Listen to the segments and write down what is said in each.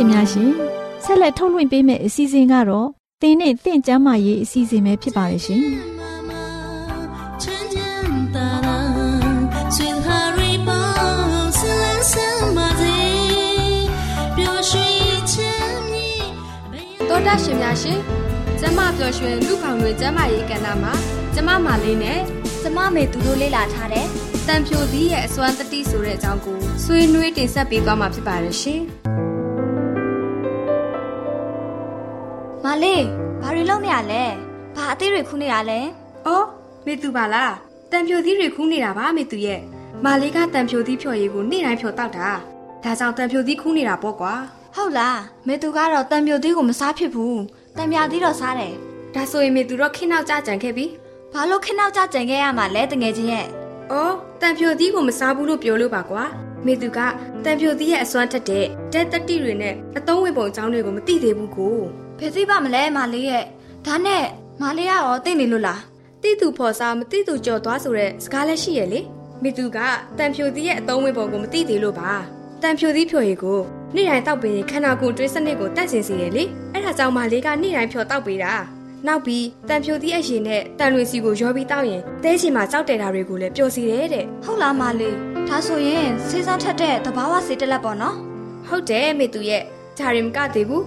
ရှင်များရှင်ဆက်လက်ထုတ်လွှင့်ပေးမယ့်အစီအစဉ်ကတော့တင်းနဲ့တင့်ကျမ်းမာရေးအစီအစဉ်ပဲဖြစ်ပါရဲ့ရှင်တော်တာရှင်များရှင်ကျမပျော်ရွှင်လူခေါင်တွေကျမရေးကဏ္ဍမှာကျမမာလေးနဲ့ကျမမေသူတို့လေ့လာထားတဲ့တန်ဖြိုသီးရဲ့အစွမ်းတတိဆိုတဲ့အကြောင်းကိုဆွေးနွေးတင်ဆက်ပေးသွားမှာဖြစ်ပါတယ်ရှင်။ မလေးဘာတွေလုပ်နေရလဲ။ဘာအသေးတွေခူးနေရလဲ။အော်မေသူပါလား။တန်ဖြိုသီးတွေခူးနေတာပါမေသူရဲ့။မလေးကတန်ဖြိုသီးဖြော်ရည်ကိုနေ့တိုင်းဖြော်တောက်တာ။ဒါကြောင့်တန်ဖြိုသီးခူးနေတာပေါ့ကွာ။ဟုတ်လား။မေသူကတော့တန်ဖြိုသီးကိုမစားဖြစ်ဘူး။တန်မြာသီးတော့စားတယ်။ဒါဆိုရင်မေသူတော့ခင်းနောက်ကြကြံခဲ့ပြီ။ဘာလို့ခင်းနောက်ကြကြံခဲ့ရမှာလဲတငယ်ချင်းရဲ့။အော်တန်ဖြိုသီးကိုမစားဘူးလို့ပြောလို့ပါကွာ။မေသူကတန်ဖြိုသီးရဲ့အစွမ်းထက်တဲ့တက်တတိတွေနဲ့အသုံးဝင်ပုံအကြောင်းတွေကိုမသိသေးဘူးကို။ ဘယ်သိပါမလဲမလေးရဲ့။ဒါနဲ့မလေးကရောသိနေလို့လား။သိသူဖော်စားမသိသူကြော်သွားဆိုတဲ့စကားလည်းရှိရဲ့လေ။မေသူကတန်ဖြိုသီးရဲ့အသုံးဝင်ပုံကိုမသိသေးလို့ပါ။တန်ဖြိုသီးဖြိုရည်ကိုနေ့တိုင်းတောက်ပင်ခန္ဓာကိုယ်တွေးစနစ်ကိုတန့်စင်စေတယ်လေ။အဲ့ဒါကြောင့်မလေးကနေ့တိုင်းဖြော်တောက်ပေးတာ။နောက်ပြီးတန်ဖြိုသီးအရင်နဲ့တန်လွင်စီကိုရောပြီးတောက်ရင်သဲချင်မှာကြောက်တယ်တာတွေကိုလည်းပျော်စီတယ်တဲ့ဟုတ်လားမလေးဒါဆိုရင်စေးစားထက်တဲ့တဘာဝစေးတက်လက်ပေါ့နော်ဟုတ်တယ်မေသူရဲ့ဂျာရင်မကသေးဘူး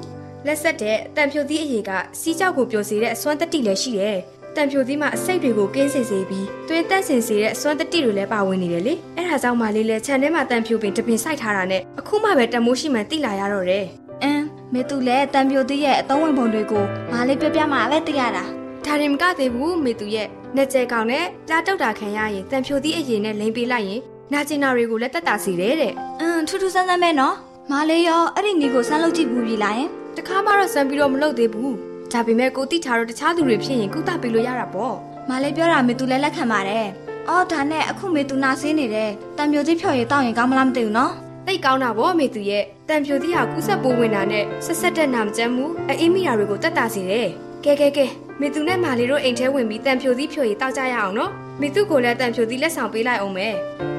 လက်ဆက်တဲ့တန်ဖြိုသီးအရေးကစီးကြောက်ကိုပျော်စေတဲ့အစွမ်းတတိလည်းရှိတယ်တန်ဖြိုသီးမှာအစိတ်တွေကိုကင်းစင်စေပြီးတွင်းတက်စင်စေတဲ့အစွမ်းတတိတွေလည်းပါဝင်နေတယ်လေအဲ့ဒါကြောင့်မလေးလဲခြံထဲမှာတန်ဖြိုပင်တပင်စိုက်ထားတာနဲ့အခုမှပဲတမိုးရှိမှန်တိလာရတော့တယ်အင်းမေသူလည်းတန်ပြိုသေးရဲ့အသုံးဝင်ပုံတွေကိုမလေးပြပြမှပဲသိရတာဒါရင်မကသေးဘူးမေသူရဲ့နဲ့ကျဲကောင်နဲ့ကြားတောက်တာခံရရင်တန်ဖြိုသီးအရင်နဲ့လိန်ပေးလိုက်ရင်နာကျင်နာတွေကိုလည်းတက်တာစီတယ်တဲ့အင်းထူးထူးဆန်းဆန်းပဲနော်မလေးရောအဲ့ဒီညီကိုဆန်းလုပ်ကြည့်ဘူးပြီလားယင် တခါမှတော့ဆန်းပြီးတော့မလုပ်သေးဘူးဒါပေမဲ့ကိုတိထားတော့တခြားသူတွေဖြစ်ရင်ကုသပေးလို့ရတာပေါ့မလေးပြောတာမေသူလည်းလက်ခံပါတယ်အော်ဒါနဲ့အခုမေသူနာဆင်းနေတယ်တံပြိုကြီးဖြော်ရည်တောင်းရင်ကောင်းမလားမသိဘူးနော်တိတ်ကောင်းတာဗောမေသူရဲ့တံဖြိုသီးဟာကူးဆက်ပိုးဝင်တာနဲ့ဆက်ဆက်တဲ့နာမကျန်းမှုအေးမိတာတွေကိုတက်တာစီတယ်ကဲကဲကဲမေသူနဲ့မာလီတို့အိမ်ထဲဝင်ပြီးတံဖြိုသီးဖြိုရည်တောက်ကြရအောင်နော်မေသူကိုလည်းတံဖြိုသီးလက်ဆောင်ပေးလိုက်အောင်မယ်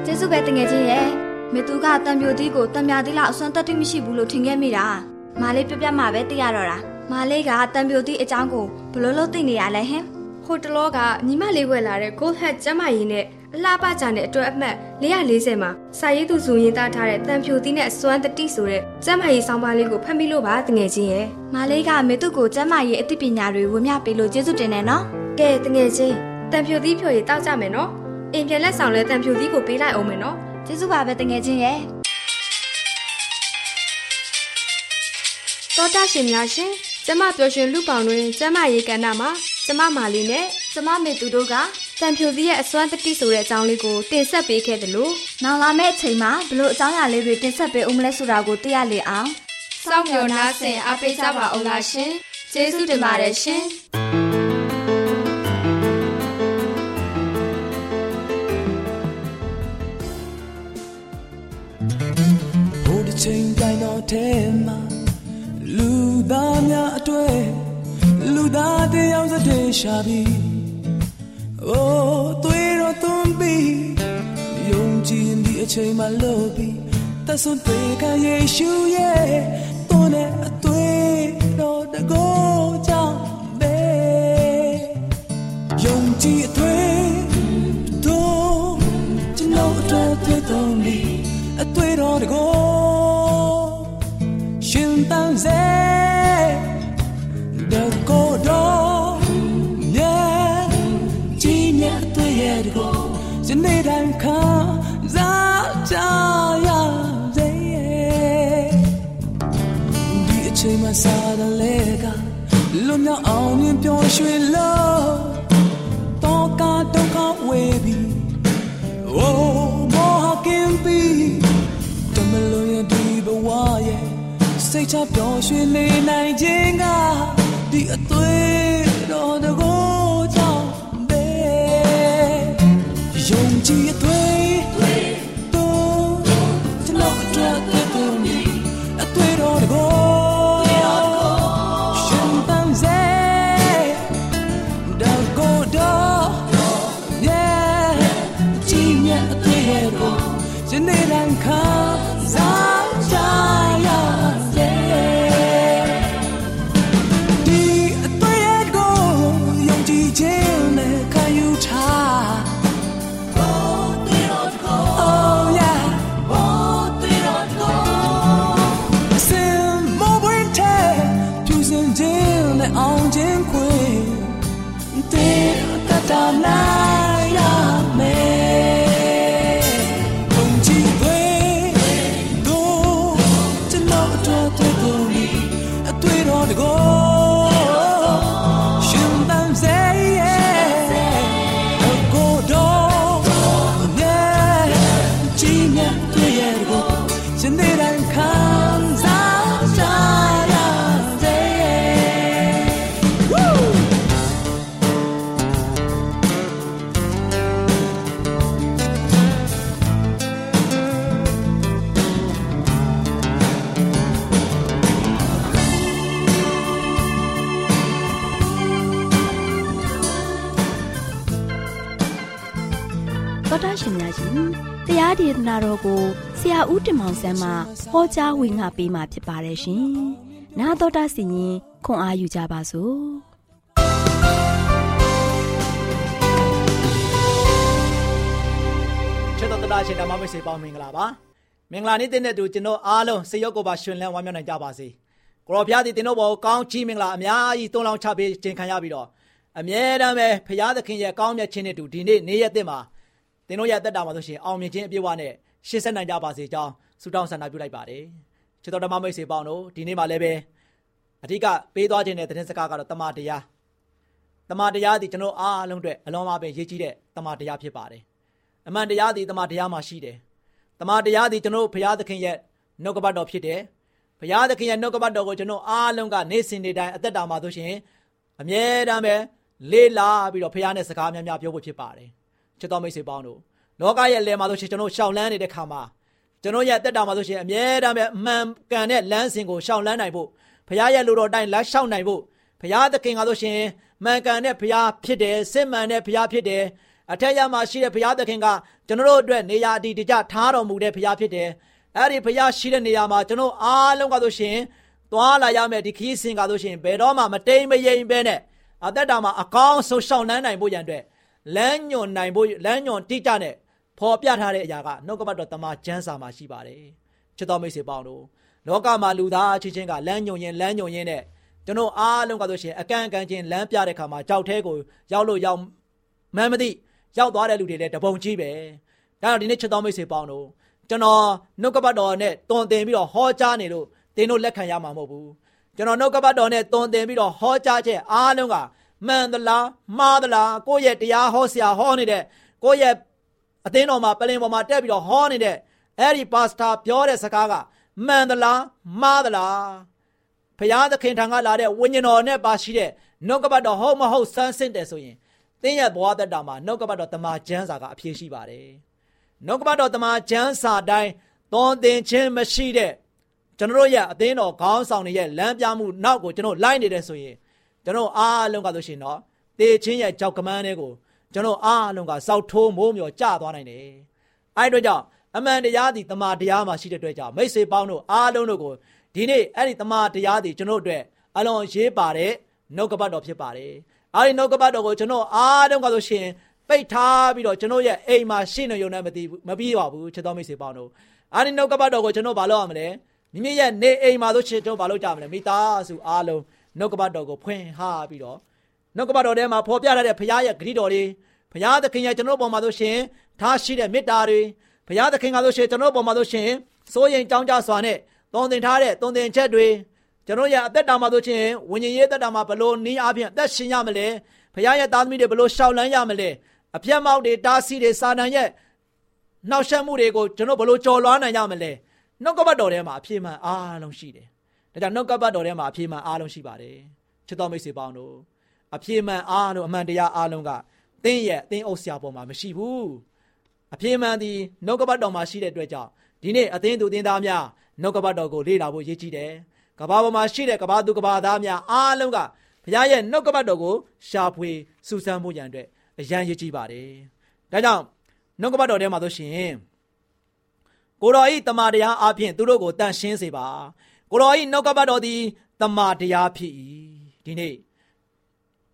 ကျေးဇူးပဲတငယ်ချင်းရဲ့မေသူကတံဖြိုသီးကိုတံမြာသီးလောက်အစွမ်းတက်တိမရှိဘူးလို့ထင်ခဲ့မိတာ မာလေးပြပြမှပဲသိရတော့တာမာလေးကတံပြိုသည့်အကြောင်းကိုဘလို့လို့သိနေရလဲဟင်ဟိုတလောကညီမလေးဝယ်လာတဲ့ Gold Hat ကျမကြီးနဲ့အလှပကြတဲ့အတွက်အမှတ်440မှာစာရေးသူဇူရင်သားထားတဲ့တန်ဖြူသီးနဲ့စွမ်းတတိဆိုတဲ့ကျမကြီးဆောင်းပါးလေးကိုဖတ်မိလို့ပါတငယ်ချင်းရဲ့မာလေးကမေသူကိုကျမ်းမာရေးအသိပညာတွေဝေမျှပေးလို့ကျေးဇူးတင်တယ်နော်ကဲတငယ်ချင်းတန်ဖြူသီးဖြိုရည်တောက်ကြမယ်နော်အိမ်ပြန်လက်ဆောင်လဲတန်ဖြူသီးကိုပေးလိုက်အောင်မယ်နော်ကျေးဇူးပါပဲတငယ်ချင်းရဲ့ တောတာရှင်များရှင်ကျမပျော်ရွှင်လူပေါင်းတွင်ကျမရေးကဏ္ဍမှာကျမမာလီနဲ့ကျမမေသူတို့ကတန်ဖြူသီးရဲ့အစွမ်းတတိဆိုတဲ့အကြောင်းလေးကိုတင်ဆက်ပေးခဲ့တယ်လို့နောင်လာမယ့်အချိန်မှာဘလို့အကြောင်းအရာလေးတွေတင်ဆက်ပေးဦးမလဲဆိုတာကိုသိရလေအောင်စောင့်မျှော်နားဆင်အားပေးကြပါအောင်လားရှင်ကျေးဇူးတင်ပါတယ်ရှင်ဟိုတစ်ချိန်တိုင်းတော့ထဲမှာလူသားများအ တွေ့လူသားတယောက်စတဲ့ရှာပြီးအိုးသွေးတော့သွန်းပြီးယုံကြည်ဒီအချိန်မှလို့ပြီးတဆွန်ပေကယေရှုရဲ့သွန်းတဲ့အသွေးတော့တကောကြောင့်ပဲယုံကြည်အသွေးတို့ကျွန်တော်အတွက်တွေ့တော်မီအသွေးတော်တကောရှင်တန်စေ ကြရစေဒီအချိန်မှာစားတယ်လေကလွန်မြောက်အောင်မြင်ပျော်ရွှင်လို့တော့ကဒုက္ခဝေပြီး Oh, walking be တမလို့ရဒီဘဝရဲ့စိတ်ချပျော်ရွှင်နေနိုင်ခြင်းကဒီအ တရားဒေသနာတော်ကိုဆရာဦးတင်မောင်ဆန်းမှဟောကြားဝင်ငါပေးมาဖြစ်ပါတယ်ရှင်။나တော်တာစီရင်ခွန်အားယူကြပါစို့။ ချစ်တော်တတာရှင်ဓမ္မမိတ်ဆွေပေါင်းမင်္ဂလာပါမင်္ဂလာနေ့တဲ့နဲ့တူကျွန်တော်အားလုံးစေရုပ်ကိုပါရှင်လန်းဝမ်းမြောက်နိုင်ကြပါစေကိုရောဖျားသည်တင်တို့ဘောကောင်းချီးမင်္ဂလာအများကြီးတွန်းလောင်းချပေးခြင်းခံရပြီးတော့အမြဲတမ်းပဲဖရာသခင်ရဲ့ကောင်းမြတ်ခြင်းနဲ့တူဒီနေ့နေ့ရက်တဲ့မှာ တင်တို့ရဲ့တက်တာမှာဆိုရှင်အောင်မြင်ခြင်းအပြည့်အဝနဲ့ရှေ့ဆက်နိုင်ကြပါစေကြောင်းဆုတောင်းဆန္ဒပြုလိုက်ပါတယ်ချစ်တော်ဓမ္မမိတ်ဆွေပေါင်းတို့ဒီနေ့မှာလည်းပဲအဓိကပေးသွားခြင်းတဲ့သတင်းစကားကတော့တမန်တရားတမန်တရားသည်ကျွန်တော်အားလုံးအတွက်အလုံးအပင်ရေးကြီးတဲ့တမန်တရားဖြစ်ပါတယ်အမှန်တရားသည်တမန်တရားမှာရှိတယ်။တမန်တရားသည်ကျွန်တော်ဘုရားသခင်ရဲ့နှုတ်ကပတ်တော်ဖြစ်တယ်။ဘုရားသခင်ရဲ့နှုတ်ကပတ်တော်ကိုကျွန်တော်အားလုံးကနေ့စဉ်နေ့တိုင်းအသက်တာမှာဆိုရှင်အမြဲတမ်းပဲလေးလာပြီးတော့ဘုရားနဲ့စကားများများပြောဖို့ဖြစ်ပါတယ်။ ချစ်တော်မိတ်ဆွေပေါင်းတို့လောကရဲ့လယ်မှာဆိုရှင်ကျွန်တော်ရှောင်လန်းနေတဲ့ခါမှာကျွန်တော်ရဲ့အသက်တာမှာဆိုရှင်အမြဲတမ်းပဲအမှန်ကန်တဲ့လမ်းစဉ်ကိုရှောင်လန်းနိုင်ဖို့ဘုရားရဲ့လူတော်တိုင်းလမ်းရှောင်နိုင်ဖို့ဘုရားသခင်ကဆိုရှင်မှန်ကန်တဲ့ဘုရားဖြစ်တယ်စစ်မှန်တဲ့ဘုရားဖြစ်တယ်အထက်ရမှာရှိတဲ့ဘုရားသခင်ကကျွန်တော်တို့အတွက်နေရာအတီးတကျထားတော်မူတဲ့ဘုရားဖြစ်တယ်။အဲ့ဒီဘုရားရှိတဲ့နေရာမှာကျွန်တော်အားလုံးကဆိုရှင်သွားလာရမယ်ဒီခီးစဉ်ကားလို့ရှိရင်ဘယ်တော့မှမတိမ်မယိမ်ပဲနဲ့အသက်တာမှာအကောင်းဆုံးရှောင်လန်းနိုင်ဖို့ရန်အတွက် လမ်းညွန်နိုင်ဖို့လမ်းညွန်တိကျနဲ့ဖော်ပြထားတဲ့အရာကနှုတ်ကပတ်တော်တမန်ကျမ်းစာမှာရှိပါတယ်ချစ်တော်မိတ်ဆွေပေါင်းတို့လောကမှာလူသားချင်းချင်းကလမ်းညွန်ရင်လမ်းညွန်ရင်နဲ့ကျွန်တော်အားလုံးကဆိုရှင်အကန့်အကန့်ချင်းလမ်းပြတဲ့ခါမှာကြောက်ထဲကိုရောက်လို့ရောက်မှန်းမသိရောက်သွားတဲ့လူတွေလည်းတပုံကြီးပဲဒါတော့ဒီနေ့ချစ်တော်မိတ်ဆွေပေါင်းတို့ကျွန်တော်နှုတ်ကပတ်တော်နဲ့တွန်တင်ပြီးတော့ဟောကြားနေလို့သင်တို့လက်ခံရမှာမဟုတ်ဘူးကျွန်တော်နှုတ်ကပတ်တော်နဲ့တွန်တင်ပြီးတော့ဟောကြားချက်အားလုံးက မှန်သလားမှားသလားကိုယ့်ရဲ့တရားဟောဆရာဟောနေတဲ့ကိုယ့်ရဲ့အသင်းတော်မှာပလင်ပေါ်မှာတက်ပြီးတော့ဟောနေတဲ့အဲ့ဒီပါစတာပြောတဲ့စကားကမှန်သလားမှားသလားဖရာသခင်ထံကလာတဲ့ဝိညာဉ်တော်နဲ့ပါရှိတဲ့နှုတ်ကပတ်တော်ဟုတ်မဟုတ်စမ်းစစ်တယ်ဆိုရင်တင်းရဲ့ဘဝတက်တာမှာနှုတ်ကပတ်တော်တမန်ကျမ်းစာကအပြည့်ရှိပါတယ်နှုတ်ကပတ်တော်တမန်ကျမ်းစာတိုင်းသွန်သင်ခြင်းမရှိတဲ့ကျွန်တော်ရဲ့အသင်းတော်ခေါင်းဆောင်တွေရဲ့လမ်းပြမှုနောက်ကိုကျွန်တော်လိုက်နေတယ်ဆိုရင် ကျွန်တော်အားလုံးကဆိုရှင်တော့တေချင်းရဲ့ကြောက်ကမန်းတွေကိုကျွန်တော်အားလုံးကစောက်ထိုးမိုးမျောကြသွားနိုင်တယ်အဲ့တို့ကြောင့်အမှန်တရားသည်တမာတရားမှာရှိတဲ့အတွက်ကြောင့်မိတ်ဆွေပေါင်းတို့အားလုံးတို့ကိုဒီနေ့အဲ့ဒီတမာတရားသည်ကျွန်တော်တို့အတွက်အလွန်ရေးပါတဲ့နှုတ်ကပတ်တော်ဖြစ်ပါတယ်အဲ့ဒီနှုတ်ကပတ်တော်ကိုကျွန်တော်အားလုံးကဆိုရှင်ပိတ်ထားပြီးတော့ကျွန်တော်ရဲ့အိမ်မှာရှိနေုံနဲ့မသိဘူးမပြီးပါဘူးချစ်တော်မိတ်ဆွေပေါင်းတို့အဲ့ဒီနှုတ်ကပတ်တော်ကိုကျွန်တော်ဘာလုပ်ရမလဲမိမိရဲ့နေအိမ်မှာဆိုရှင်ကျွန်တော်ဘာလုပ်ကြမလဲမိသားစုအားလုံး နှုတ်ကပတ်တော်ကိုဖွင့်ဟပြီးတော့နှုတ်ကပတ်တော်ထဲမှာဖော်ပြထားတဲ့ဘုရားရဲ့ဂရုတော်တွေဘုရားသခင်ရဲ့ကျွန်တော်ပေါ်မှာဆိုရှင်ထားရှိတဲ့မေတ္တာတွေဘုရားသခင်ကဆိုရှင်ကျွန်တော်ပေါ်မှာဆိုရှင်စိုးရင်ကြောင်းကြစွာနဲ့တုံသင်ထားတဲ့တုံသင်ချက်တွေကျွန်တော်ရဲ့အသက်တာမှာဆိုရှင်ဝิญဉ်ရေးအသက်တာမှာဘလို့နည်းအားဖြင့်အသက်ရှင်ရမလဲဘုရားရဲ့သားသမီးတွေဘလို့ရှောက်လန်းရမလဲအပြတ်မောက်တွေတားဆီးတွေစာနံရဲ့နှောက်ယှက်မှုတွေကိုကျွန်တော်ဘလို့ကြော်လွှားနိုင်ရမလဲနှုတ်ကပတ်တော်ထဲမှာအပြည့်မှန်အားလုံးရှိတယ် ဒါကြောင့်နှုတ်ကပတ်တော်ထဲမှာအပြည့်မှန်အားလုံးရှိပါတယ်ချစ်တော်မိတ်ဆွေပေါင်းတို့အပြည့်မှန်အားလုံးအမှန်တရားအားလုံးကသင်ရဲ့သင်အုပ်ဆရာပေါ်မှာမရှိဘူးအပြည့်မှန်ဒီနှုတ်ကပတ်တော်မှာရှိတဲ့အတွက်ကြောင့်ဒီနေ့အသင်းသူသင်သားများနှုတ်ကပတ်တော်ကိုလေ့လာဖို့ရည်ကြည်တယ်ကဘာပေါ်မှာရှိတဲ့ကဘာသူကဘာသားများအားလုံးကဘုရားရဲ့နှုတ်ကပတ်တော်ကိုရှာဖွေစူးစမ်းဖို့ရန်အတွက်အရန်ရည်ကြည်ပါတယ်ဒါကြောင့်နှုတ်ကပတ်တော်ထဲမှာဆိုရှင်ကိုတော်ဤတမန်တရားအပြင်သူတို့ကိုတန်ရှင်းစေပါ ကိုတော်ဤနှုတ်ကပတ်တော်သည်တမန်တရားဖြစ်၏ဒီနေ့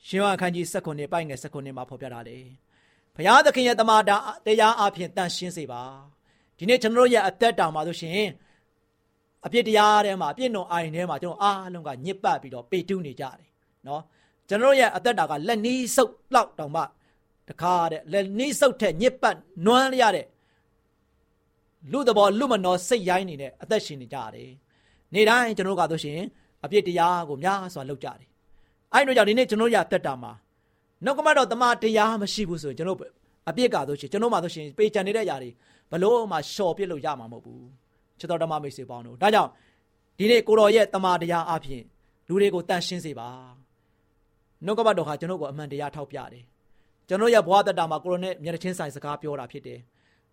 ရှင်ယောဟန်ခန်းကြီး19ပိုက်ငယ်19မှာဖော်ပြထားတယ်ဘုရားသခင်ရဲ့တမန်တရားအပြင်တန်ရှင်းစေပါဒီနေ့ကျွန်တော်တို့ရဲ့အသက်တာမှာဆိုရှင်အပြစ်တရားထဲမှာအပြစ်နှုံအိုင်ထဲမှာကျွန်တော်အားလုံးကညစ်ပတ်ပြီးတော့ပေတုနေကြတယ်နော်ကျွန်တော်ရဲ့အသက်တာကလက်နီးဆုပ်လောက်တောင်မှတခါတဲ့လက်နီးဆုပ်တဲ့ညစ်ပတ်နွမ်းရတဲ့လူတဘောလူမနောစိတ်ရိုင်းနေတဲ့အသက်ရှင်နေကြတယ် နေတိုင်းကျွန်တော်ကဆိုရှင်အပြစ်တရားကိုများစွာလုပ်ကြတယ်အဲ့တို့ကြောင့်ဒီနေ့ကျွန်တော်ရတက်တာမှာနှုတ်ကမတော့တမတရားမရှိဘူးဆိုရင်ကျွန်တော်အပြစ်ကဆိုရှင်ကျွန်တော်မှဆိုရှင်ပေချန်နေတဲ့အရာတွေဘလို့မှလျှော်ပြစ်လို့ရမှာမဟုတ်ဘူးချစ်တော်ဓမ္မမိတ်ဆွေပေါင်းတို့ဒါကြောင့်ဒီနေ့ကိုတော်ရဲ့တမတရားအဖြစ်လူတွေကိုတန်ရှင်းစေပါနှုတ်ကပတ်တော်ဟာကျွန်တော်ကိုအမှန်တရားထောက်ပြတယ်ကျွန်တော်ရဲ့ဘဝတတမှာကိုရိုနဲ့မျက်နှာချင်းဆိုင်စကားပြောတာဖြစ်တယ်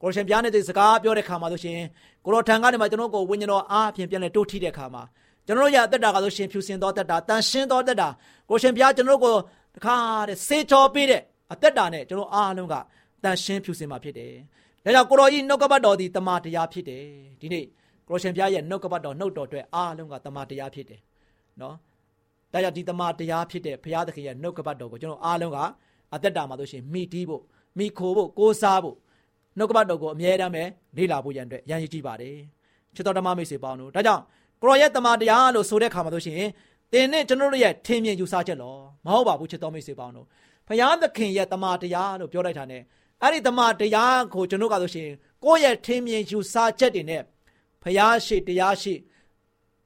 ကိုရရှင်ပြားနေတဲ့စကားပြောတဲ့ခါမှာဆိုရှင်ကိုရောထံကနေမှကျွန်တော်ကိုဝိညာဉ်တော်အားဖြင့်ပြန်လဲတိုးထီးတဲ့ခါမှာကျွန်တော်ရဲ့အသက်တာကဆိုရှင်ဖြူစင်သောတက်တာတန်ရှင်းသောတက်တာကိုရှင်ပြားကျွန်တော်ကိုတခါတဲ့စေချော်ပေးတဲ့အသက်တာနဲ့ကျွန်တော်အားလုံးကတန်ရှင်းဖြူစင်မှာဖြစ်တယ်ဒါကြောင့်ကိုရောကြီးနှုတ်ကပတ်တော်ဒီတမန်တရားဖြစ်တယ်ဒီနေ့ကိုရရှင်ပြားရဲ့နှုတ်ကပတ်တော်နှုတ်တော်အတွက်အားလုံးကတမန်တရားဖြစ်တယ်နော်ဒါကြောင့်ဒီတမန်တရားဖြစ်တဲ့ဘုရားသခင်ရဲ့နှုတ်ကပတ်တော်ကိုကျွန်တော်အားလုံးကအသက်တာမှာဆိုရှင်မိတီးဖို့မိခိုဖို့ကိုးစားဖို့ နှုတ်ကပတ်တော်ကိုအမြဲတမ်းပဲလေ့လာဖို့ရန်အတွက်ရန်ရည်ကြည့်ပါတယ်ချစ်တော်ဓမ္မမိတ်ဆွေပေါင်းတို့ဒါကြောင့်ကိုရောရဲ့တမန်တရားလို့ဆိုတဲ့ခါမှာဆိုရှင်သင်နဲ့ကျွန်တော်တို့ရဲ့ထင်မြင်ယူဆချက်လောမဟုတ်ပါဘူးချစ်တော်မိတ်ဆွေပေါင်းတို့ဘုရားသခင်ရဲ့တမန်တရားလို့ပြောလိုက်တာ ਨੇ အဲ့ဒီတမန်တရားကိုကျွန်တော်ကဆိုရှင်ကိုယ့်ရဲ့ထင်မြင်ယူဆချက်တွေနဲ့ဘုရားရှိတရားရှိ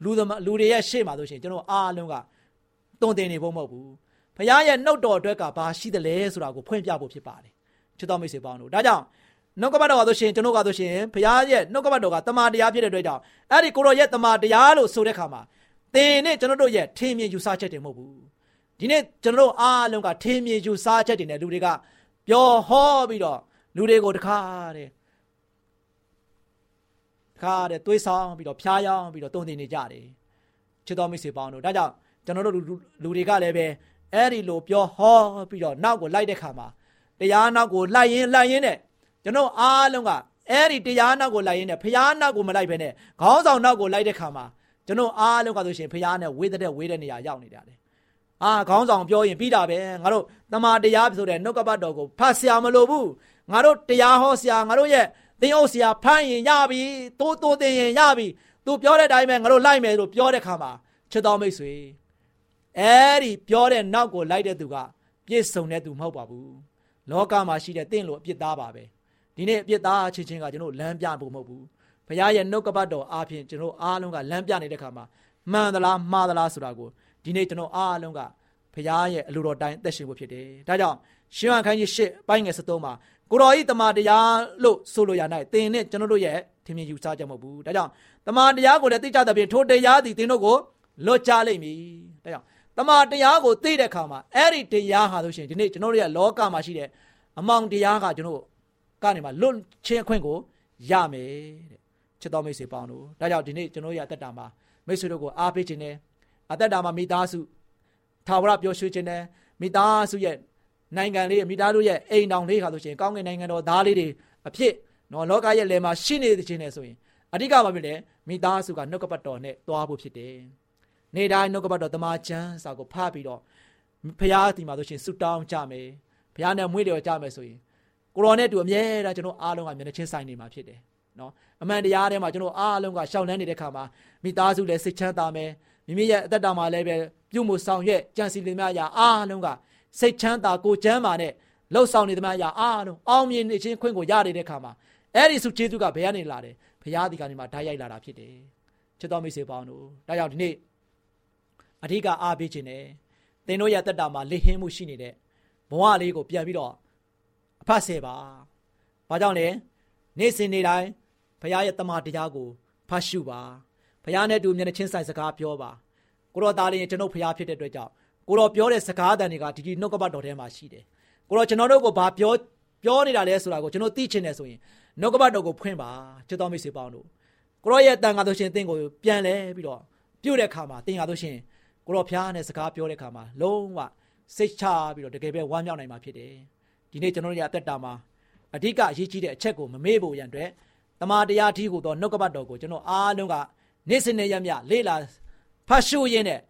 လူသမလူတွေရဲ့ရှေ့မှာဆိုရှင်ကျွန်တော်အားလုံးကတုံတင်နေဖို့မဟုတ်ဘူးဘုရားရဲ့နှုတ်တော်အတွက်ကဘာရှိသလဲဆိုတာကိုဖွင့်ပြဖို့ဖြစ်ပါတယ်ချစ်တော်မိတ်ဆွေပေါင်းတို့ဒါကြောင့် နှုတ်ကပတ်တော်ကဆိုရှင်ကျွန်တော်ကဆိုရှင်ဘုရားရဲ့နှုတ်ကပတ်တော်ကတမန်တရားဖြစ်တဲ့အတွက်ကြောင့်အဲ့ဒီကိုရောရဲ့တမန်တရားလို့ဆိုတဲ့ခါမှာသင်နဲ့ကျွန်တော်တို့ရဲ့ထင်မြင်ယူဆချက်တွေမဟုတ်ဘူးဒီနေ့ကျွန်တော်တို့အားလုံးကထင်မြင်ယူဆချက်တွေနဲ့လူတွေကပြောဟောပြီးတော့လူတွေကိုတခါတဲ့တခါတဲ့သွေးဆောင်ပြီးတော့ဖျားယောင်းပြီးတော့တုံတင်နေကြတယ်ချစ်တော်မိတ်ဆွေပေါင်းတို့ဒါကြောင့်ကျွန်တော်တို့လူတွေကလည်းပဲအဲ့ဒီလိုပြောဟောပြီးတော့နောက်ကိုလိုက်တဲ့ခါမှာတရားနောက်ကိုလိုက်ရင်လိုက်ရင်နဲ့ ကျွန်တော်အားလုံးကအဲ့ဒီတရားနောက်ကိုလိုက်ရင်းနဲ့ဖျားနောက်ကိုမလိုက်ဘဲနဲ့ခေါင်းဆောင်နောက်ကိုလိုက်တဲ့ခါမှာကျွန်တော်အားလုံးကဆိုရှင်ဖရားနဲ့ဝေးတဲ့ဝေးတဲ့နေရာရောက်နေတယ်အာခေါင်းဆောင်ပြောရင်ပြီးတာပဲငါတို့တမာတရားဆိုတဲ့နှုတ်ကပတ်တော်ကိုဖတ်ဆရာမလိုဘူးငါတို့တရားဟောဆရာငါတို့ရဲ့သင်အုပ်ဆရာဖမ်းရင်ရပြီတိုးတိုးတင်ရင်ရပြီသူပြောတဲ့အတိုင်းပဲငါတို့လိုက်မယ်လို့ပြောတဲ့ခါမှာချစ်တော်မိတ်ဆွေအဲဒီပြောတဲ့နောက်ကိုလိုက်တဲ့သူကပြည့်စုံတဲ့သူမဟုတ်ပါဘူးလောကမှာရှိတဲ့တင့်လိုအပြစ်သားပါပဲ ဒီနေ့အပြစ်သားချင်းချင်းကကျွန်တော်လမ်းပြဖို့မဟုတ်ဘူးဘုရားရဲ့နှုတ်ကပတ်တော်အားဖြင့်ကျွန်တော်အားလုံးကလမ်းပြနေတဲ့ခါမှာမှန်သလားမှားသလားဆိုတာကိုဒီနေ့ကျွန်တော်အားလုံးကဘုရားရဲ့အလိုတော်တိုင်းအသက်ရှင်ဖို့ဖြစ်တယ်ဒါကြောင့်ရှင်ဟန်ခိုင်းကြီးရှစ်ပိုင်းငယ်73မှာကိုတော်ဤတမန်တရားလို့ဆိုလိုရ၌သင်နဲ့ကျွန်တော်တို့ရဲ့ထင်မြင်ယူဆကြမဟုတ်ဘူးဒါကြောင့်တမန်တရားကိုလည်းသိကြတဲ့ပြင်ထိုတရားသည်သင်တို့ကိုလွတ်ကြလိမ့်မည်ဒါကြောင့်တမန်တရားကိုသိတဲ့အခါမှာအဲ့ဒီတရားဟာဆိုရှင်ဒီနေ့ကျွန်တော်တို့ရဲ့လောကမှာရှိတဲ့အမောင်တရားကကျွန်တော် ကနေမှာလွတ်ချင်းအခွင့်ကိုရမယ်တဲ့ချစ်တော်မိတ်ဆွေပေါင်းတို့ဒါကြောင့်ဒီနေ့ကျွန်တော်ရဲ့အသက်တာမှာမိတ်ဆွေတို့ကိုအားပေးခြင်းနဲ့အသက်တာမှာမိသားစုထာဝရပျော်ရွှင်ခြင်းနဲ့မိသားစုရဲ့နိုင်ငံလေးမိသားစုရဲ့အိမ်တောင်လေးခါဆိုရှင်ကောင်းကင်နိုင်ငံတော်သားလေးတွေအဖြစ်နော်လောကရဲ့လယ်မှာရှိနေခြင်းနဲ့ဆိုရင်အဓိကဘာဖြစ်လဲမိသားစုကနှုတ်ကပတ်တော်နဲ့သွားဖို့ဖြစ်တယ်။နေတိုင်းနှုတ်ကပတ်တော်တမန်ကျမ်းစာကိုဖတ်ပြီးတော့ဖရာဒီမှာဆိုရှင်ဆုတောင်းကြမယ်။ဖရာနဲ့မွေးတယ်ကြမယ်ဆိုရင် ကိုရောနဲ့တူအမြဲတမ်းကျွန်တော်အားလုံးကမျက်နှာချင်းဆိုင်နေမှာဖြစ်တယ်။နော်အမှန်တရားထဲမှာကျွန်တော်အားလုံးကရှောင်လန်းနေတဲ့ခါမှာမိသားစုလည်းစိတ်ချမ်းသာမယ်။မိမိရဲ့အသက်တာမှာလည်းပဲပြုမှုဆောင်ရွက်ကြံစည်နေများရာအားလုံးကစိတ်ချမ်းသာကိုကျမ်းမာနဲ့လှုပ်ဆောင်နေသမျှရာအားလုံးအောင်မြင်နေခြင်းခွင့်ကိုရနေတဲ့ခါမှာအဲ့ဒီစုကျေးဇူးကဘယ်ကနေလာတယ်ဘုရားဒီကနေမှဓာတ်ရိုက်လာတာဖြစ်တယ်ချစ်တော်မိတ်ဆွေပေါင်းတို့ဒါကြောင့်ဒီနေ့အဓိကအားပေးခြင်းနဲ့သင်တို့ရဲ့တက်တာမှာလေဟင်းမှုရှိနေတဲ့ဘဝလေးကိုပြန်ပြီးတော့ အဖတ်ဆယ်ပါဘာကြောင့်လဲနေ့စဉ်နေ့တိုင်းဘုရားရဲ့တမန်တရားကိုဖတ်ရှုပါဘုရားနဲ့တူမျက်နှာချင်းဆိုင်စကားပြောပါကိုတော်သားလေးကျွန်ုပ်ဘုရားဖြစ်တဲ့အတွက်ကြောင့်ကိုတော်ပြောတဲ့စကားတန်တွေကဒီဒီနှုတ်ကပတ်တော်ထဲမှာရှိတယ်ကိုတော်ကျွန်တော်တို့ကိုဘာပြောပြောနေတာလဲဆိုတာကိုကျွန်တော်သိချင်တယ်ဆိုရင်နှုတ်ကပတ်တော်ကိုဖွင့်ပါချစ်တော်မိတ်ဆွေပေါင်းတို့ကိုရောရဲ့တန်ခါဆိုရှင်သင်ကိုပြန်လဲပြီးတော့ပြုတ်တဲ့ခါမှာသင်ခါဆိုရှင်ကိုရောဖျားနဲ့စကားပြောတဲ့ခါမှာလုံးဝစိတ်ချပြီးတော့တကယ်ပဲဝမ်းမြောက်နိုင်မှာဖြစ်တယ် ဒီနေ့ကျွန်တော်တို့ရဲ့အသက်တာမှာအဓိကအရေးကြီးတဲ့အချက်ကိုမမေ့ဖို့ရန်အတွက်တမာတရားထီးကိုတော့နှုတ်ကပတ်တော်ကိုကျွန်တော်အားလုံးကနေ့စဉ်နဲ့ရမြလေ့လာဖတ်ရှုရင်းနဲ့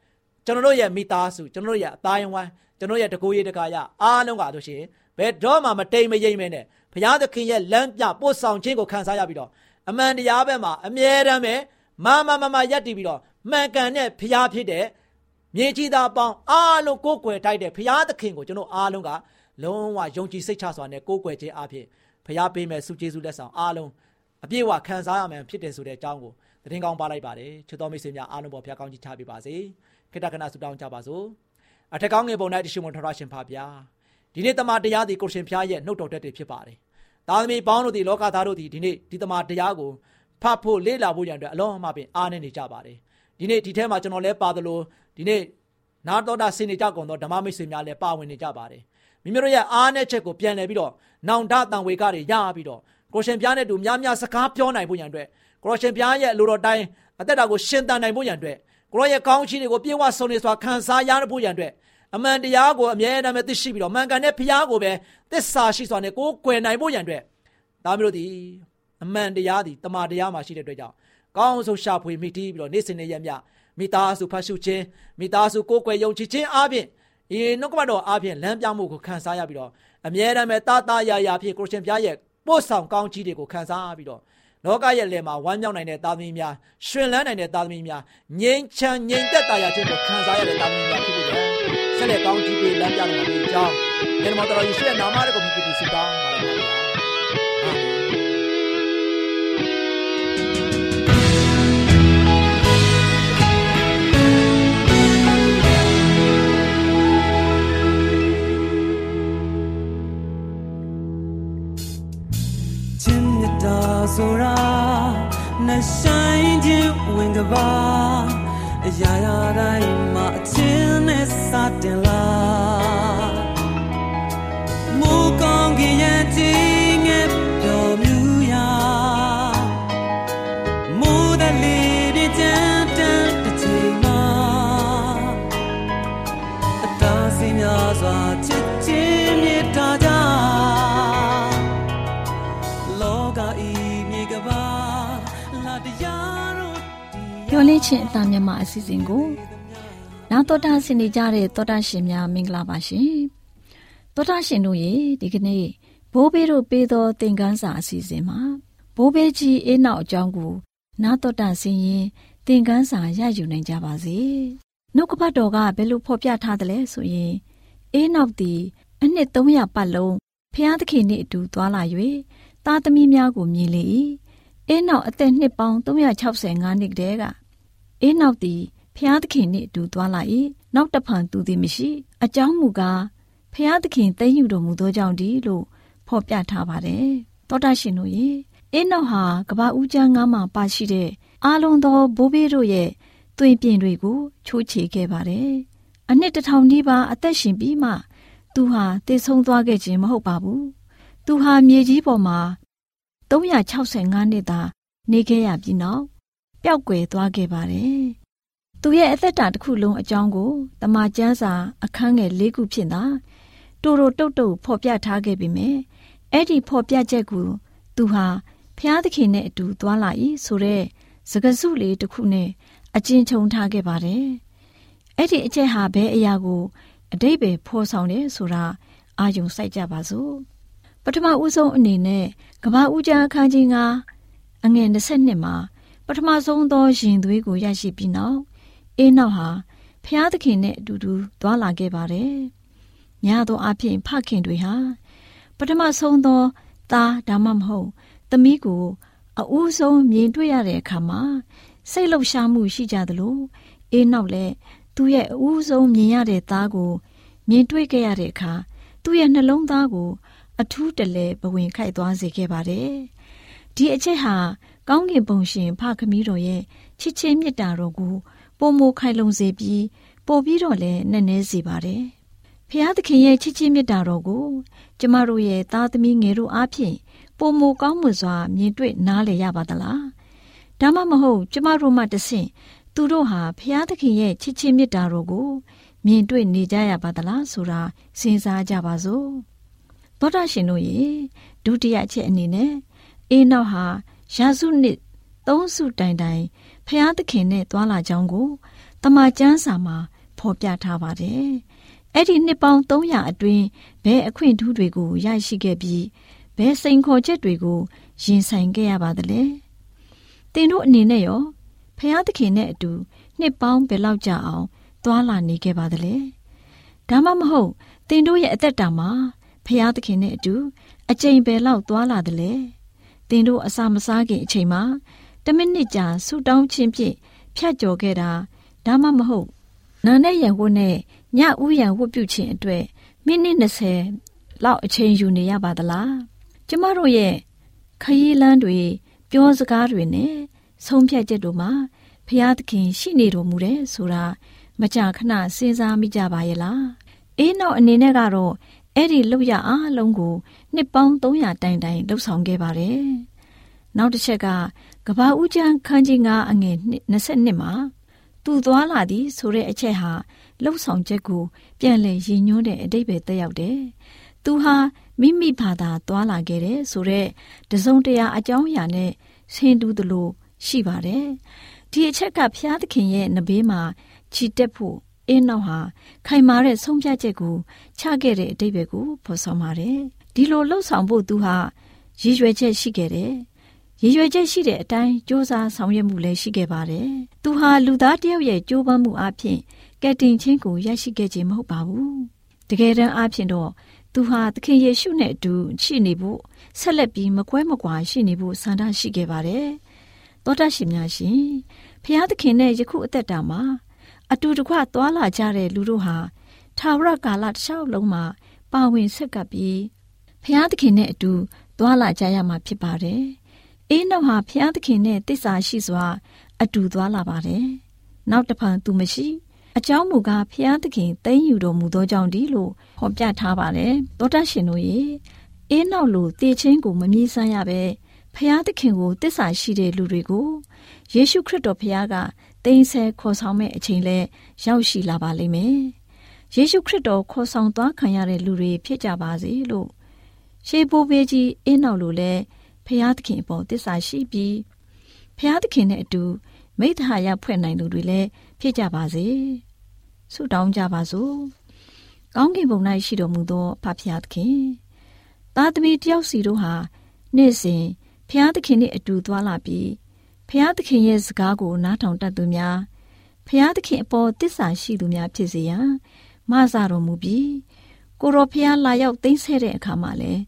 ကျွန်တော်တို့ရဲ့မိသားစုကျွန်တော်တို့ရဲ့အတိုင်းဝိုင်းကျွန်တော်ရဲ့တကူရေးတကာရအားလုံးကဆိုရှင်ဘယ်တော့မှမတိမ်မယိမ့်မဲနဲ့ဘုရားသခင်ရဲ့လမ်းပြပို့ဆောင်ခြင်းကိုခံစားရပြီးတော့အမှန်တရားဘက်မှာအမြဲတမ်းပဲမမမမရက်တည်ပြီးတော့မှန်ကန်တဲ့ဘုရားဖြစ်တဲ့မြေကြီးသားပေါင်းအားလုံးကိုးကွယ်တိုက်တဲ့ဘုရားသခင်ကိုကျွန်တော်အားလုံးက လုံးဝယုံကြည်စိတ်ချစွာနဲ့ကိုးကွယ်ခြင်းအဖြစ်ဘုရားပေးမဲ့ဆုကျေးဇူးလက်ဆောင်အားလုံးအပြည့်အဝခံစားရမယ်ဖြစ်တယ်ဆိုတဲ့အကြောင်းကိုသတင်းကောင်းပါလိုက်ပါတယ်ချစ်တော်မိတ်ဆွေများအားလုံးပေါ်ဘုရားကောင်းကြီးချပေးပါစေခေတ္တကနာဆုတောင်းကြပါစို့အထက်ကောင်းငယ်ပုံ၌တရှိမွန်ထရရှင်ဖာဗျာဒီနေ့တမန်တရားသည်ကိုရှင်ဖျားရဲ့နှုတ်တော်တက်တွေဖြစ်ပါတယ်သားသမီးပေါင်းတို့သည်လောကသားတို့သည်ဒီနေ့ဒီတမန်တရားကိုဖတ်ဖို့လေ့လာဖို့ရန်အတွက်အလုံးအမပင်အားနေနေကြပါတယ်ဒီနေ့ဒီထဲမှာကျွန်တော်လည်းပါသလိုဒီနေ့နာတော်တာဆင်နေကြကုန်သောဓမ္မမိတ်ဆွေများလည်းပါဝင်နေကြပါတယ် မိမိတို့ရဲ့အားနဲ့ချက်ကိုပြန်လည်ပြီးတော့နောင်တတန်ဝေကတွေရပြီးတော့ကိုရှင်ပြားနဲ့တူများများစကားပြောနိုင်ဖို့ရန်အတွက်ကိုရှင်ပြားရဲ့လူတော်တိုင်းအသက်တာကိုရှင်သန်နိုင်ဖို့ရန်အတွက်ကိုရောရဲ့ကောင်းချီးတွေကိုပြေဝဆုံနေစွာခံစားရဖို့ရန်အတွက်အမှန်တရားကိုအမြဲတမ်းပဲသိရှိပြီးတော့မှန်ကန်တဲ့ဖရားကိုပဲသစ္စာရှိစွာနဲ့ကိုယ်ကွယ်နိုင်ဖို့ရန်အတွက်ဒါမျိုးတို့ဒီအမှန်တရားဒီတမာတရားမှာရှိတဲ့အတွက်ကြောင့်ကောင်းဆုံးရှာဖွေမိတီးပြီးတော့နေ့စဉ်နေ့ရက်မြမိသားစုဖတ်ရှုခြင်းမိသားစုကိုယ်ကွယ်ယုံကြည်ခြင်းအပြင် ဒီနှုတ်ကပတ်တော်အပြင်လမ်းပြမှုကိုခံစားရပြီးတော့အမြဲတမ်းပဲတာတာယာယာဖြစ်ကိုရှင်ဘုရားရဲ့ပို့ဆောင်ကောင်းကြီးတွေကိုခံစားပြီးတော့လောကရဲ့လယ်မှာဝမ်းမြောက်နိုင်တဲ့သားသမီးများရှင်လန်းနိုင်တဲ့သားသမီးများငြိမ်းချမ်းငြိမ်သက်သာရခြင်းကိုခံစားရတဲ့သားသမီးများဖြစ်ဖို့ဆက်လက်ကောင်းကြီးပေးလမ်းပြနိုင်ပါဒီကြောင်းယေရမတော်ယေရှုရဲ့နာမတော်ကိုမြည်ပြီးဆုတောင်းပါရစေ။ ဆိုတာနှဆိုင်ခြင်းဝင်ကပါအရာရာတိုင်းမှာအချင်းနဲ့စတင်လာ တရားတို့ပျော်လင်းချင်းအသားမြမအစီအစဉ်ကိုနာတော်တာဆင်နေကြတဲ့တော်တာရှင်များမင်္ဂလာပါရှင်တော်တာရှင်တို့ရေဒီကနေ့ဘိုးဘေးတို့ပေးသောသင်ခန်းစာအစီအစဉ်မှာဘိုးဘေးကြီးအေးနောက်အကြောင်းကိုနာတော်တာဆင်ရင်သင်ခန်းစာရယူနိုင်ကြပါစေနှုတ်ကပတ်တော်ကဘယ်လိုဖော်ပြထားသလဲဆိုရင်အေးနောက်သည်အနှစ်300ပတ်လုံးဖျားသခင်နှင့်အတူသွားလာ၍သားသမီးများကိုမြင်လေ၏အေးနောက်အသက်နှစ်ပေါင်း365နှစ်တည်းက အေးနောက်သည်ဖျားသခင်နှင့်အတူသွားလာ၏နောက်တဖန်သူသည်မရှိ အကြောင်းမူကားဖျားသခင်သိမ့်ယူတော်မူသောကြောင့်ဒီလို့ဖော်ပြထားပါတယ်တောတာရှင်တို့ရေအေးနောက်ဟာကဘာဦးကျမ်းငါးမှာပါရှိတဲ့အာလုံးသောဘိုးဘေးတို့ရဲ့သွင်ပြင်တွေကိုချိုးချေခဲ့ပါတယ်အနှစ်တစ်ထောင်နီးပါးအသက်ရှင်ပြီးမှ သူဟာတည်ဆုံးသွားခဲ့ခြင်းမဟုတ်ပါဘူးသူဟာမြေကြီးပေါ်မှာ365နှစ်သာနေခဲ့ရပြီးနောက် ပျောက်ကွယ်သွားခဲ့ပါတယ်။သူရဲ့အသက်တာတစ်ခုလုံးအကြောင်းကိုတမန်ကျမ်းစာအခန်းငယ်၄ခုဖြင့်သာတူတူတုတ်တုတ်ဖော်ပြထားခဲ့ပေမယ့်အဲ့ဒီဖော်ပြချက်ကိုသူဟာဖျားသခင်နဲ့အတူသွားလာ၏ဆိုတဲ့စကားစုလေးတစ်ခုနဲ့အကျဉ်းချုံထားခဲ့ပါတယ်။အဲ့ဒီအချက်ဟာဘယ်အရာကိုအတိတ်ပဲဖော်ဆောင်တယ်ဆိုတာအာယုံစိုက်ကြပါစို့ပထမဦးဆုံးအနေနဲ့ကဘာဦးကျမ်းအခန်းကြီး9အငယ်22မှာ ပထမဆုံးသောရင်သွေးကိုရရှိပြီးနောက်အေးနောက်ဟာဖျားသခင်နဲ့အတူတူသွားလာခဲ့ပါတယ်။ညာသောအဖြစ်ဖခင်တွေဟာပထမဆုံးသောသားဒါမှမဟုတ်သမီးကိုအဦးဆုံးမြင်တွေ့ရတဲ့အခါမှာစိတ်လှုပ်ရှားမှုရှိကြသလိုအေးနောက်လည်းသူ့ရဲ့အဦးဆုံးမြင်ရတဲ့သားကိုမြင်တွေ့ခဲ့ရတဲ့အခါသူ့ရဲ့နှလုံးသားကို အထူးတလဲဘဝင်ခိုက်သွားစေခဲ့ပါတယ်။ဒီအချက်ဟာ ကောင်းကင်ဘုံရှင်ဖခမီးတော်ရဲ့ချစ်ချင်းမေတ္တာတော်ကိုပုံမခိုင်လုံစေပြီးပို့ပြီးတော့လည်းနက်နဲစေပါတယ်။ဖျားသခင်ရဲ့ချစ်ချင်းမေတ္တာတော်ကိုကျမတို့ရဲ့သားသမီးငယ်တို့အားဖြင့်ပုံမကောင်းမွန်စွာမြင်တွေ့နားလည်ရပါသလား။ဒါမှမဟုတ်ကျမတို့မှတဆင့်သူတို့ဟာဖျားသခင်ရဲ့ချစ်ချင်းမေတ္တာတော်ကိုမြင်တွေ့နေကြရပါသလားဆိုတာစဉ်းစားကြပါစို့။သောတာရှင်တို့ရေဒုတိယအချက်အနေနဲ့အေးနောက်ဟာ ရာစုနှစ်သုံးစုတိုင်တိုင်ဖျားသခင်နဲ့တွာလာကြောင်းကိုတမန်ကျမ်းစာမှာဖော်ပြထားပါတယ်။အဲ့ဒီနှစ်ပေါင်း300အတွင်းဘယ်အခွင့်ထူးတွေကိုရရှိခဲ့ပြီးဘယ်စိန်ခေါ်ချက်တွေကိုရင်ဆိုင်ခဲ့ရပါသလဲ။သင်တို့အနေနဲ့ရောဖျားသခင်နဲ့အတူနှစ်ပေါင်းဘယ်လောက်ကြာအောင်တွာလာနေခဲ့ပါသလဲ။ဒါမှမဟုတ်သင်တို့ရဲ့အသက်တာမှာဖျားသခင်နဲ့အတူအချိန်ပဲလောက်သွားလာတယ်လေ တင်တို့အစာမစားခင်အချိန်မှာတမိနစ်ကြာဆူတောင်းခြင်းဖြင့်ဖြတ်ကျော်ခဲ့တာဒါမှမဟုတ်နာနဲ့ရံဝတ်နဲ့ညဥ်ရံဝတ်ပြုခြင်းအတွက်မိနစ်20လောက်အချိန်ယူနေရပါသလားကျမတို့ရဲ့ခရီးလမ်းတွေပြောစကားတွေနဲ့ဆုံးဖြတ်ချက်တို့မှာဖျားသခင်ရှိနေတော်မူတယ်ဆိုတာမကြာခဏစဉ်းစားမိကြပါရဲ့လားအေးနောက်အနေနဲ့ကတော့အဲ့ဒီလောက်ရအားလုံးကို နှစ်ပေါင်း300တိုင်တိုင်လှုပ်ဆောင်ခဲ့ပါတယ်။နောက်တစ်ချက်ကကဘာဦးကျန်းခန်းကြီး9အငယ်22မှာသူသွားလာသည်ဆိုတဲ့အချက်ဟာလှုပ်ဆောင်ချက်ကိုပြန်လည်ရည်ညွှန်းတဲ့အတိတ်ပဲတက်ရောက်တယ်။သူဟာမိမိဘာသာသွားလာခဲ့တယ်ဆိုတဲ့တစုံတရာအကြောင်းအရာနဲ့ဆင်တူသလိုရှိပါတယ်။ဒီအချက်ကဖျားသခင်ရဲ့နဘေးမှာခြိတက်ဖို့အင်းနောက်ဟာခိုင်မာတဲ့ဆုံးဖြတ်ချက်ကိုချခဲ့တဲ့အတိတ်ပဲကိုဖော်ဆောင်ပါတယ်။ ဒီလိုလှုပ်ဆောင်ဖို့သူဟာရည်ရွယ်ချက်ရှိခဲ့တယ်။ရည်ရွယ်ချက်ရှိတဲ့အတိုင်းစ조사ဆောင်ရွက်မှုလည်းရှိခဲ့ပါတယ်။သူဟာလူသားတယောက်ရဲ့ကြိုးပမ်းမှုအပြင်ကယ်တင်ခြင်းကိုရရှိခဲ့ခြင်းမဟုတ်ပါဘူး။တကယ်တမ်းအပြင်တော့သူဟာသခင်ယေရှုနဲ့အတူရှိနေဖို့ဆက်လက်ပြီးမကွဲမကွာရှိနေဖို့ဆန္ဒရှိခဲ့ပါတယ်။သောတရှင်များရှင်ဖျားသခင်နဲ့ယခုအသက်တာမှာအတူတကွသွားလာကြတဲ့လူတို့ဟာထာဝရကာလတစ်လျှောက်လုံးမှာပါဝင်ဆက်ကပ်ပြီး ဖျားသခင်နဲ့အတူသွားလာကြရမှာဖြစ်ပါတယ်။အေးနောက်ဟာဖျားသခင်နဲ့တစ္ဆာရှိစွာ အတူသွားလာပါတယ်။နောက်တစ်ဖန်သူမရှိအကြောင်းမူကားဖျားသခင်သိမ့်ယူတော်မူသောကြောင့်ဒီလို့ဟောပြထားပါတယ်။သောတရှင်တို့ရေအေးနောက်လိုတည်ချင်းကိုမမြည်ဆန်းရပဲဖျားသခင်ကိုတစ္ဆာရှိတဲ့လူတွေကိုယေရှုခရစ်တော်ဖျားကတိမ်ဆဲခေါ်ဆောင်မဲ့အချိန်လဲရောက်ရှိလာပါလိမ့်မယ်။ယေရှုခရစ်တော်ခေါ်ဆောင်သွားခံရတဲ့လူတွေဖြစ်ကြပါစေလို့ ရှေးဘိုးဘေးကြီးအင်းနောက်လိုလဲဖျားသခင်အပေါ်တစ္ဆာရှိပြီးဖျားသခင်နဲ့အတူမိတ္တဟာယဖွဲ့နိုင်သူတွေလည်းဖြစ်ကြပါစေဆုတောင်းကြပါစို့ကောင်းကင်ဘုံ၌ရှိတော်မူသောဖဖျားသခင်သားသမီးတယောက်စီတို့ဟာနေ့စဉ်ဖျားသခင်နဲ့အတူသွားလာပြီးဖျားသခင်ရဲ့စကားကိုနားထောင်တတ်သူများဖျားသခင်အပေါ်တစ္ဆာရှိသူများဖြစ်စေရန်မဆာတော်မူပြီးကိုရောဖျားလာရောက်သိမ်းဆဲတဲ့အခါမှာလည်း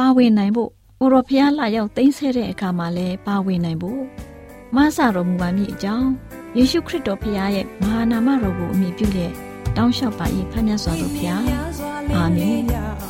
ပါဝင်နိုင်ဖို့ကိုရောဖျားလာရောက်သိမ်းဆဲတဲ့အခါမှာလည်းပါဝင်နိုင်ဖို့မဆာတော်မူပါမည်အကြောင်းယေရှုခရစ်တော်ဖျားရဲ့မဟာနာမတော်ကိုအမိပြုလျက်တောင်းလျှောက်ပါ၏ဖခင်မြတ်စွာဘုရားအာမင်